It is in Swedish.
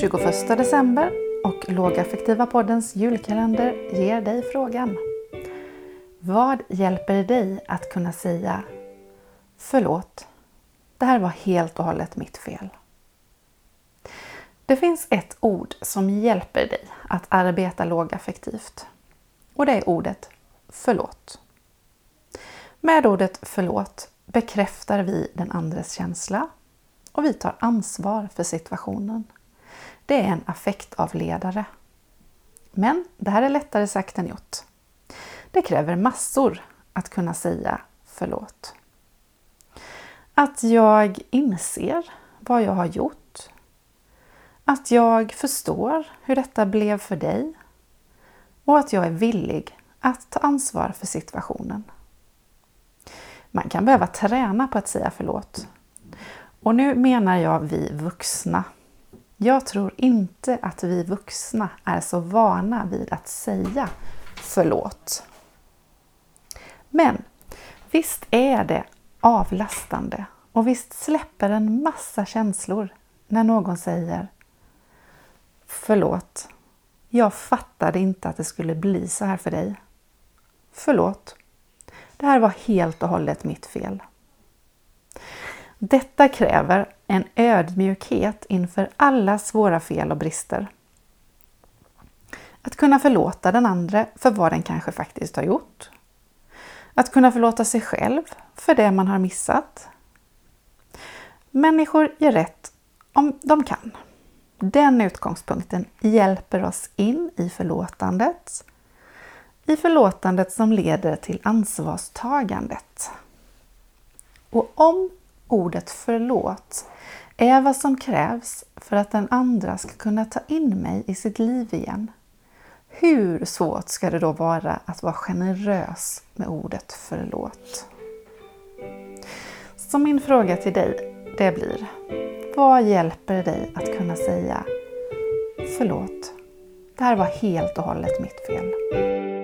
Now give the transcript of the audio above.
21 december och Lågaffektiva poddens julkalender ger dig frågan. Vad hjälper dig att kunna säga Förlåt, det här var helt och hållet mitt fel. Det finns ett ord som hjälper dig att arbeta lågaffektivt och det är ordet förlåt. Med ordet förlåt bekräftar vi den andres känsla och vi tar ansvar för situationen. Det är en affektavledare. Men det här är lättare sagt än gjort. Det kräver massor att kunna säga förlåt. Att jag inser vad jag har gjort. Att jag förstår hur detta blev för dig. Och att jag är villig att ta ansvar för situationen. Man kan behöva träna på att säga förlåt. Och nu menar jag vi vuxna. Jag tror inte att vi vuxna är så vana vid att säga förlåt. Men visst är det avlastande och visst släpper en massa känslor när någon säger Förlåt, jag fattade inte att det skulle bli så här för dig. Förlåt, det här var helt och hållet mitt fel. Detta kräver en ödmjukhet inför alla svåra fel och brister. Att kunna förlåta den andra för vad den kanske faktiskt har gjort. Att kunna förlåta sig själv för det man har missat. Människor gör rätt om de kan. Den utgångspunkten hjälper oss in i förlåtandet. I förlåtandet som leder till ansvarstagandet. Och om ordet förlåt är vad som krävs för att den andra ska kunna ta in mig i sitt liv igen. Hur svårt ska det då vara att vara generös med ordet förlåt? Så min fråga till dig, det blir Vad hjälper det dig att kunna säga Förlåt, det här var helt och hållet mitt fel.